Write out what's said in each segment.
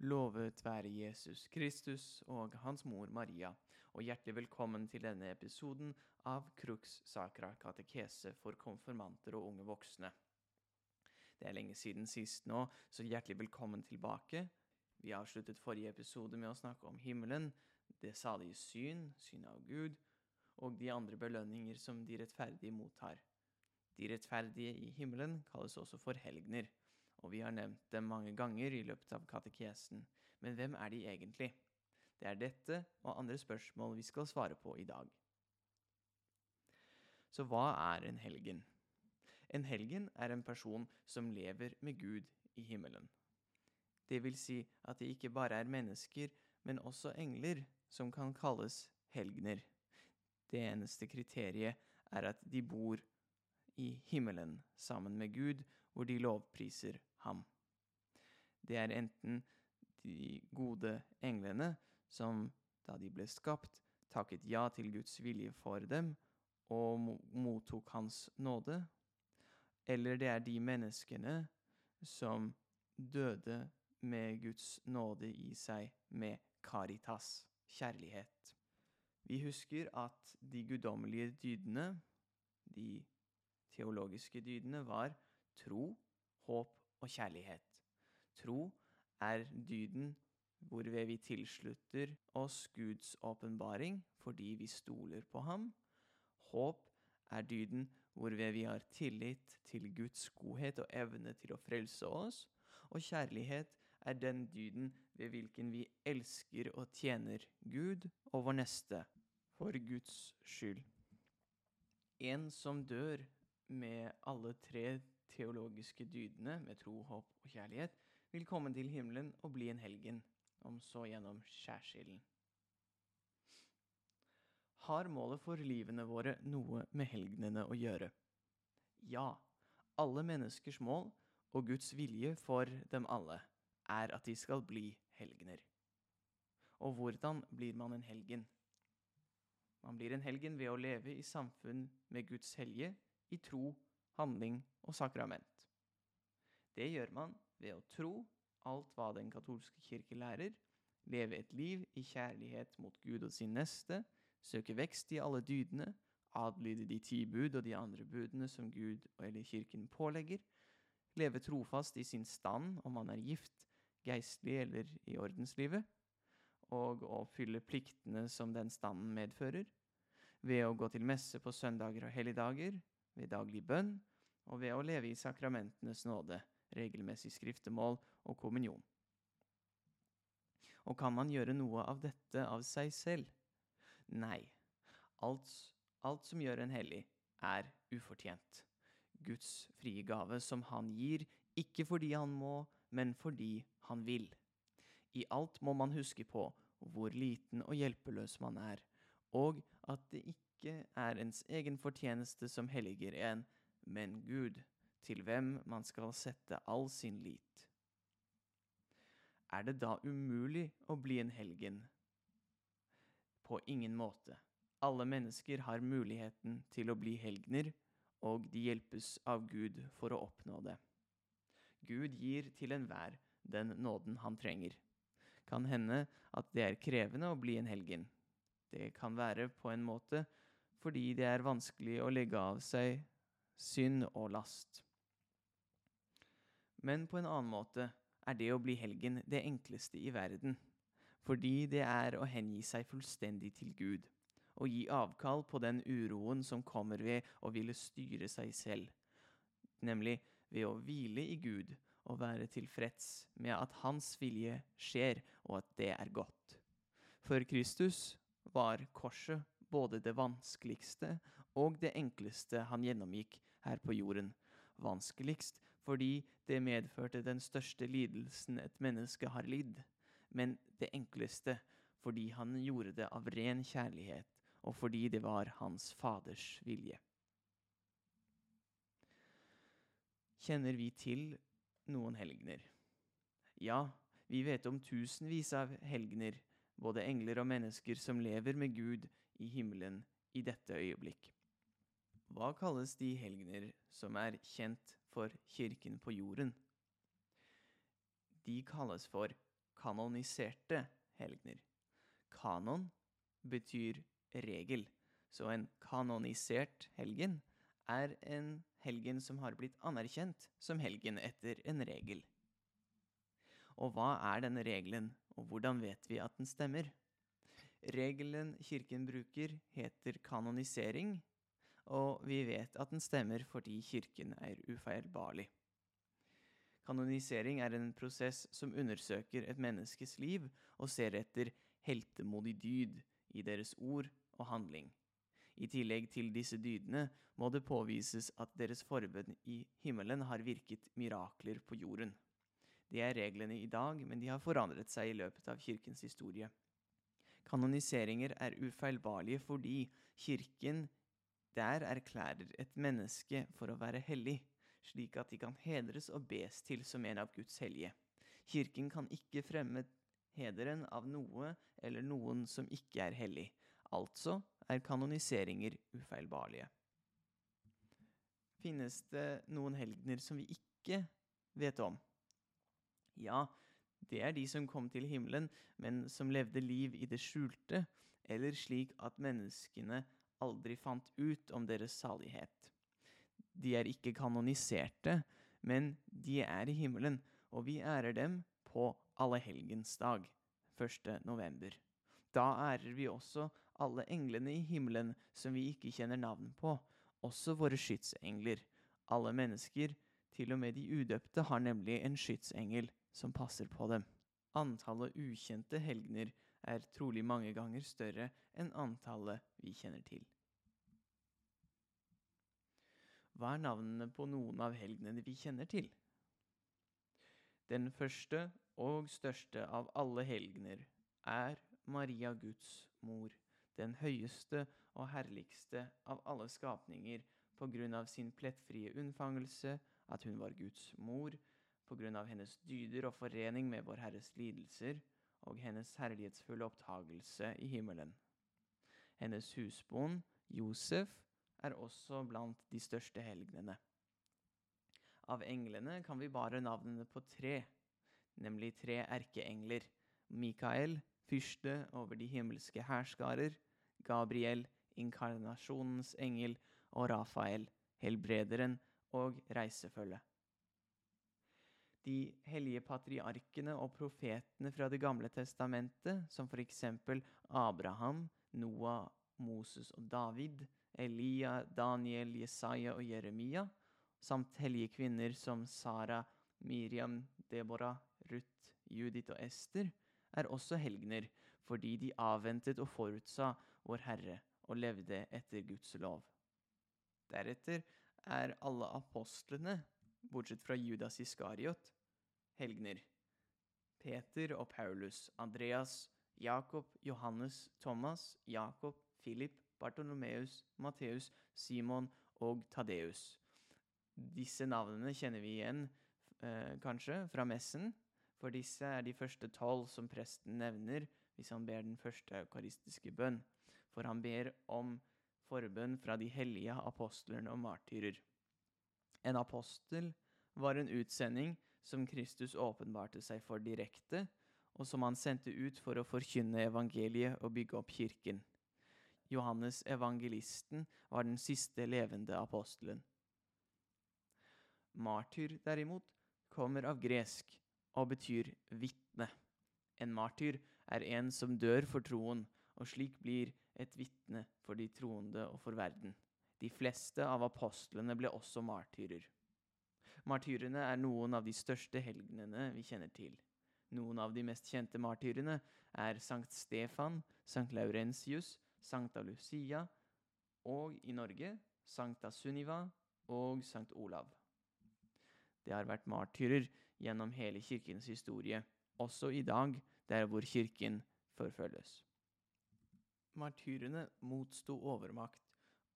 Lovet være Jesus Kristus og hans mor Maria, og hjertelig velkommen til denne episoden av Crux Sacra katekese for konfirmanter og unge voksne. Det er lenge siden sist nå, så hjertelig velkommen tilbake. Vi avsluttet forrige episode med å snakke om himmelen, det salige syn, synet av Gud, og de andre belønninger som de rettferdige mottar. De rettferdige i himmelen kalles også for helgener og vi har nevnt dem mange ganger i løpet av katekesen. Men hvem er de egentlig? Det er dette og andre spørsmål vi skal svare på i dag. Så hva er en helgen? En helgen er en person som lever med Gud i himmelen. Det vil si at det ikke bare er mennesker, men også engler som kan kalles helgener. Det eneste kriteriet er at de bor i himmelen sammen med Gud, hvor de lovpriser ham. Det er enten de gode englene som, da de ble skapt, takket ja til Guds vilje for dem og mottok Hans nåde, eller det er de menneskene som døde med Guds nåde i seg med caritas, kjærlighet. Vi husker at de guddommelige dydene, de teologiske dydene, var tro, håp og kjærlighet. Tro er dyden hvorved vi tilslutter oss Guds åpenbaring fordi vi stoler på ham. Håp er dyden hvorved vi har tillit til Guds godhet og evne til å frelse oss. Og kjærlighet er den dyden ved hvilken vi elsker og tjener Gud og vår neste for Guds skyld. En som dør med alle tre teologiske dydene med tro, håp og kjærlighet, vil komme til himmelen og bli en helgen, om så gjennom skjærsilden. Har målet for livene våre noe med helgenene å gjøre? Ja, alle menneskers mål og Guds vilje for dem alle er at de skal bli helgener. Og hvordan blir man en helgen? Man blir en helgen ved å leve i samfunn med Guds helge, i tro handling og sakrament. Det gjør man ved å tro alt hva den katolske kirke lærer, leve et liv i kjærlighet mot Gud og sin neste, søke vekst i alle dydene, adlyde de ti bud og de andre budene som Gud eller kirken pålegger, leve trofast i sin stand om man er gift, geistlig eller i ordenslivet, og å fylle pliktene som den standen medfører, ved å gå til messe på søndager og helligdager, ved daglig bønn og ved å leve i sakramentenes nåde, regelmessig skriftemål og kommunion. Og kan man gjøre noe av dette av seg selv? Nei. Alt, alt som gjør en hellig, er ufortjent. Guds frie gave som han gir, ikke fordi han må, men fordi han vil. I alt må man huske på hvor liten og hjelpeløs man er, og at det ikke er ens egen fortjeneste som helliger en, men Gud, til hvem man skal sette all sin lit. Er det da umulig å bli en helgen? På ingen måte. Alle mennesker har muligheten til å bli helgener, og de hjelpes av Gud for å oppnå det. Gud gir til enhver den nåden han trenger. Kan hende at det er krevende å bli en helgen. Det kan være på en måte fordi det er vanskelig å legge av seg synd og last. Men på en annen måte er det å bli helgen det enkleste i verden, fordi det er å hengi seg fullstendig til Gud, og gi avkall på den uroen som kommer ved å ville styre seg selv, nemlig ved å hvile i Gud og være tilfreds med at Hans vilje skjer, og at det er godt. For Kristus var korset både det vanskeligste og det enkleste han gjennomgikk her på jorden. Vanskeligst fordi det medførte den største lidelsen et menneske har lidd, men det enkleste fordi han gjorde det av ren kjærlighet, og fordi det var hans Faders vilje. Kjenner vi til noen helgener? Ja, vi vet om tusenvis av helgener, både engler og mennesker som lever med Gud i himmelen i dette øyeblikk. Hva kalles de helgener som er kjent for kirken på jorden? De kalles for kanoniserte helgener. Kanon betyr regel, så en kanonisert helgen er en helgen som har blitt anerkjent som helgen etter en regel. Og hva er denne regelen, og hvordan vet vi at den stemmer? Regelen kirken bruker, heter kanonisering, og vi vet at den stemmer fordi kirken er ufeilbarlig. Kanonisering er en prosess som undersøker et menneskes liv og ser etter heltemodig dyd i deres ord og handling. I tillegg til disse dydene må det påvises at deres forbønn i himmelen har virket mirakler på jorden. Det er reglene i dag, men de har forandret seg i løpet av kirkens historie. Kanoniseringer er ufeilbarlige fordi kirken der erklærer et menneske for å være hellig, slik at de kan hedres og bes til som en av Guds hellige. Kirken kan ikke fremme hederen av noe eller noen som ikke er hellig. Altså er kanoniseringer ufeilbarlige. Finnes det noen helgener som vi ikke vet om? Ja, det er de som kom til himmelen, men som levde liv i det skjulte, eller slik at menneskene aldri fant ut om deres salighet. De er ikke kanoniserte, men de er i himmelen, og vi ærer dem på allehelgensdag, 1. november. Da ærer vi også alle englene i himmelen som vi ikke kjenner navn på, også våre skytsengler. Alle mennesker, til og med de udøpte, har nemlig en skytsengel som passer på dem. Antallet ukjente helgener er trolig mange ganger større enn antallet vi kjenner til. Hva er navnene på noen av helgenene vi kjenner til? Den første og største av alle helgener er Maria Guds mor, den høyeste og herligste av alle skapninger på grunn av sin plettfrie unnfangelse, at hun var Guds mor, på grunn av hennes dyder og forening med Vår Herres lidelser og hennes herlighetsfulle opptagelse i himmelen. Hennes husbond, Josef, er også blant de største helgenene. Av englene kan vi bare navnene på tre, nemlig tre erkeengler. Mikael, fyrste over de himmelske hærskarer, Gabriel, inkarnasjonens engel, og Rafael, helbrederen og reisefølget. De hellige patriarkene og profetene fra Det gamle testamentet, som for eksempel Abraham, Noah, Moses og David, Elia, Daniel, Jesaja og Jeremia, samt hellige kvinner som Sara, Miriam, Deborah, Ruth, Judith og Ester, er også helgener fordi de avventet og forutsa Vår Herre og levde etter Guds lov. Deretter er alle apostlene bortsett fra Judas Iskariot, helgener. Peter og Paulus, Andreas, Jakob, Johannes, Thomas, Jakob, Philip, Bartolomeus, Matteus, Simon og Tadeus. Disse navnene kjenner vi igjen, eh, kanskje, fra messen, for disse er de første tolv som presten nevner hvis han ber den første eukaristiske bønn, for han ber om forbønn fra de hellige apostlene og martyrer. En apostel var en utsending som Kristus åpenbarte seg for direkte, og som han sendte ut for å forkynne evangeliet og bygge opp kirken. Johannes evangelisten var den siste levende apostelen. Martyr, derimot, kommer av gresk og betyr vitne. En martyr er en som dør for troen, og slik blir et vitne for de troende og for verden. De fleste av apostlene ble også martyrer. Martyrene er noen av de største helgenene vi kjenner til. Noen av de mest kjente martyrene er Sankt Stefan, Sankt Laurentius, Sankta Lucia og i Norge Sankta Sunniva og Sankt Olav. Det har vært martyrer gjennom hele kirkens historie, også i dag, der hvor kirken forfølges. Martyrene motsto overmakt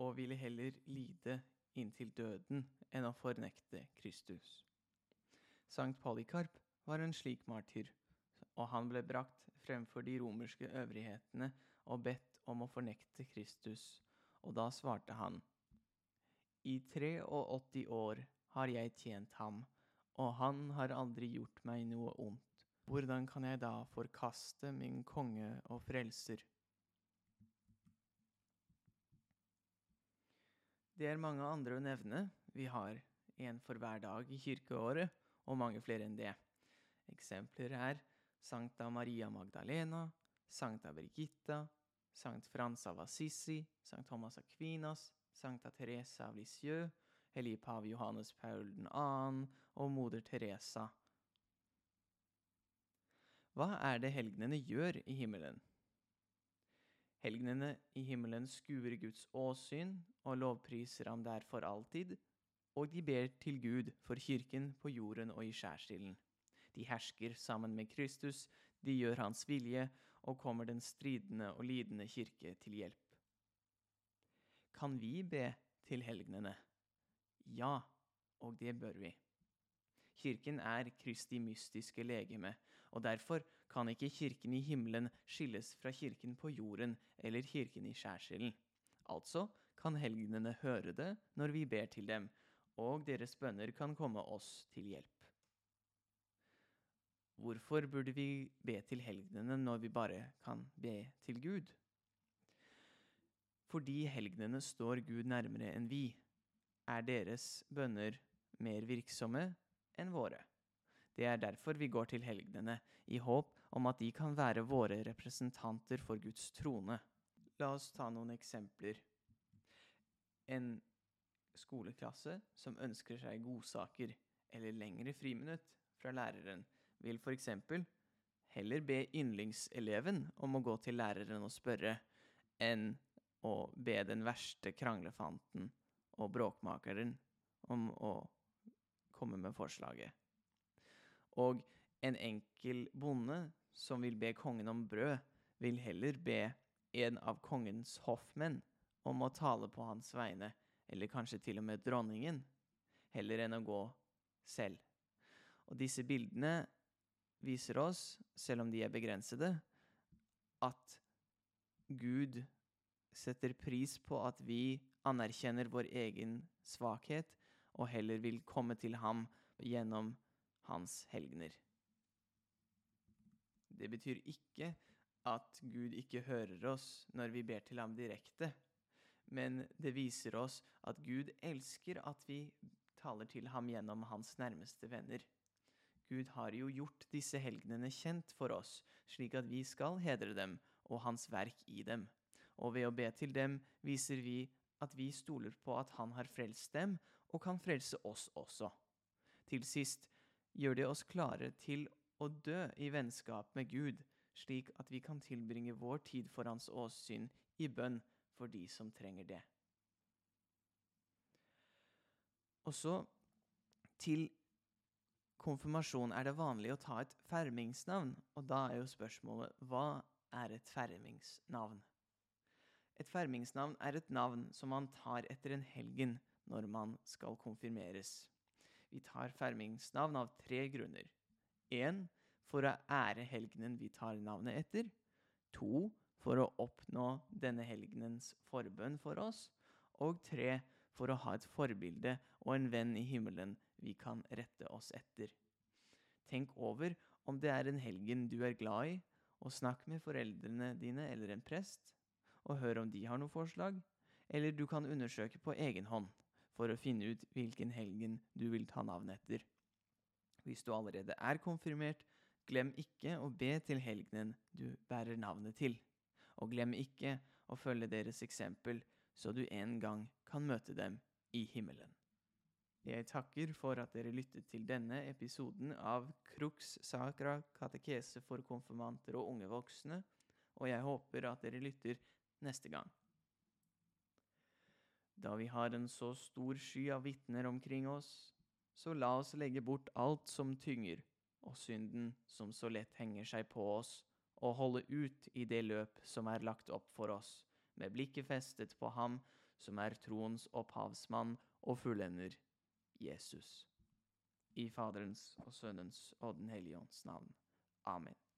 og ville heller lide inntil døden enn å fornekte Kristus. Sankt Polikarp var en slik martyr, og han ble brakt fremfor de romerske øvrighetene og bedt om å fornekte Kristus, og da svarte han, I 83 år har jeg tjent ham, og han har aldri gjort meg noe ondt. hvordan kan jeg da forkaste min konge og frelser? Det er mange andre å nevne. Vi har en for hver dag i kirkeåret, og mange flere enn det. Eksempler er Sankta Maria Magdalena, Sankta Brigitta, Sankt Frans av Assisi, Sankt Thomas Aquinas, Sankta Teresa av Lisieux, hellige pave Johannes Paul 2. og moder Teresa. Hva er det helgenene gjør i himmelen? Helgenene i himmelen skuer Guds åsyn og lovpriser ham der for alltid, og de ber til Gud for kirken på jorden og i skjærsilden. De hersker sammen med Kristus, de gjør hans vilje og kommer den stridende og lidende kirke til hjelp. Kan vi be til helgenene? Ja, og det bør vi. Kirken er Kristi mystiske legeme, og derfor kan ikke kirken i himmelen skilles fra kirken på jorden eller kirken i skjærsilden. Altså kan helgenene høre det når vi ber til dem, og deres bønner kan komme oss til hjelp. Hvorfor burde vi be til helgenene når vi bare kan be til Gud? Fordi helgenene står Gud nærmere enn vi, er deres bønner mer virksomme enn våre. Det er derfor vi går til helgenene, i håp om at de kan være våre representanter for Guds trone. La oss ta noen eksempler. En skoleklasse som ønsker seg godsaker eller lengre friminutt fra læreren, vil f.eks. heller be yndlingseleven om å gå til læreren og spørre, enn å be den verste kranglefanten og bråkmakeren om å komme med forslaget. Og en enkel bonde som vil be kongen om brød, vil heller be en av kongens hoffmenn om å tale på hans vegne, eller kanskje til og med dronningen, heller enn å gå selv. Og disse bildene viser oss, selv om de er begrensede, at Gud setter pris på at vi anerkjenner vår egen svakhet og heller vil komme til ham gjennom hans helgener. Det betyr ikke at Gud ikke hører oss når vi ber til ham direkte, men det viser oss at Gud elsker at vi taler til ham gjennom hans nærmeste venner. Gud har jo gjort disse helgenene kjent for oss, slik at vi skal hedre dem og hans verk i dem. Og ved å be til dem viser vi at vi stoler på at Han har frelst dem, og kan frelse oss også. Til sist gjør det oss klare til å dø i vennskap med Gud, slik at vi kan tilbringe vår tid for Hans åsyn i bønn for de som trenger det. Og så til konfirmasjon er det vanlig å ta et fermingsnavn, og da er jo spørsmålet hva er et fermingsnavn? Et fermingsnavn er et navn som man tar etter en helgen når man skal konfirmeres. Vi tar fermingsnavn av tre grunner. Én for å ære helgenen vi tar navnet etter. To for å oppnå denne helgenens forbønn for oss. Og tre for å ha et forbilde og en venn i himmelen vi kan rette oss etter. Tenk over om det er en helgen du er glad i, og snakk med foreldrene dine eller en prest og hør om de har noe forslag, eller du kan undersøke på egen hånd for å finne ut hvilken helgen du vil ta navnet etter. Hvis du allerede er konfirmert, glem ikke å be til helgenen du bærer navnet til, og glem ikke å følge deres eksempel, så du en gang kan møte dem i himmelen. Jeg takker for at dere lyttet til denne episoden av Crux Sacra katekese for konfirmanter og unge voksne, og jeg håper at dere lytter neste gang. Da vi har en så stor sky av vitner omkring oss, så la oss legge bort alt som tynger, og synden som så lett henger seg på oss, og holde ut i det løp som er lagt opp for oss, med blikket festet på ham som er troens opphavsmann og fullender, Jesus. I Faderens og Sønnens og Den hellige ånds navn. Amen.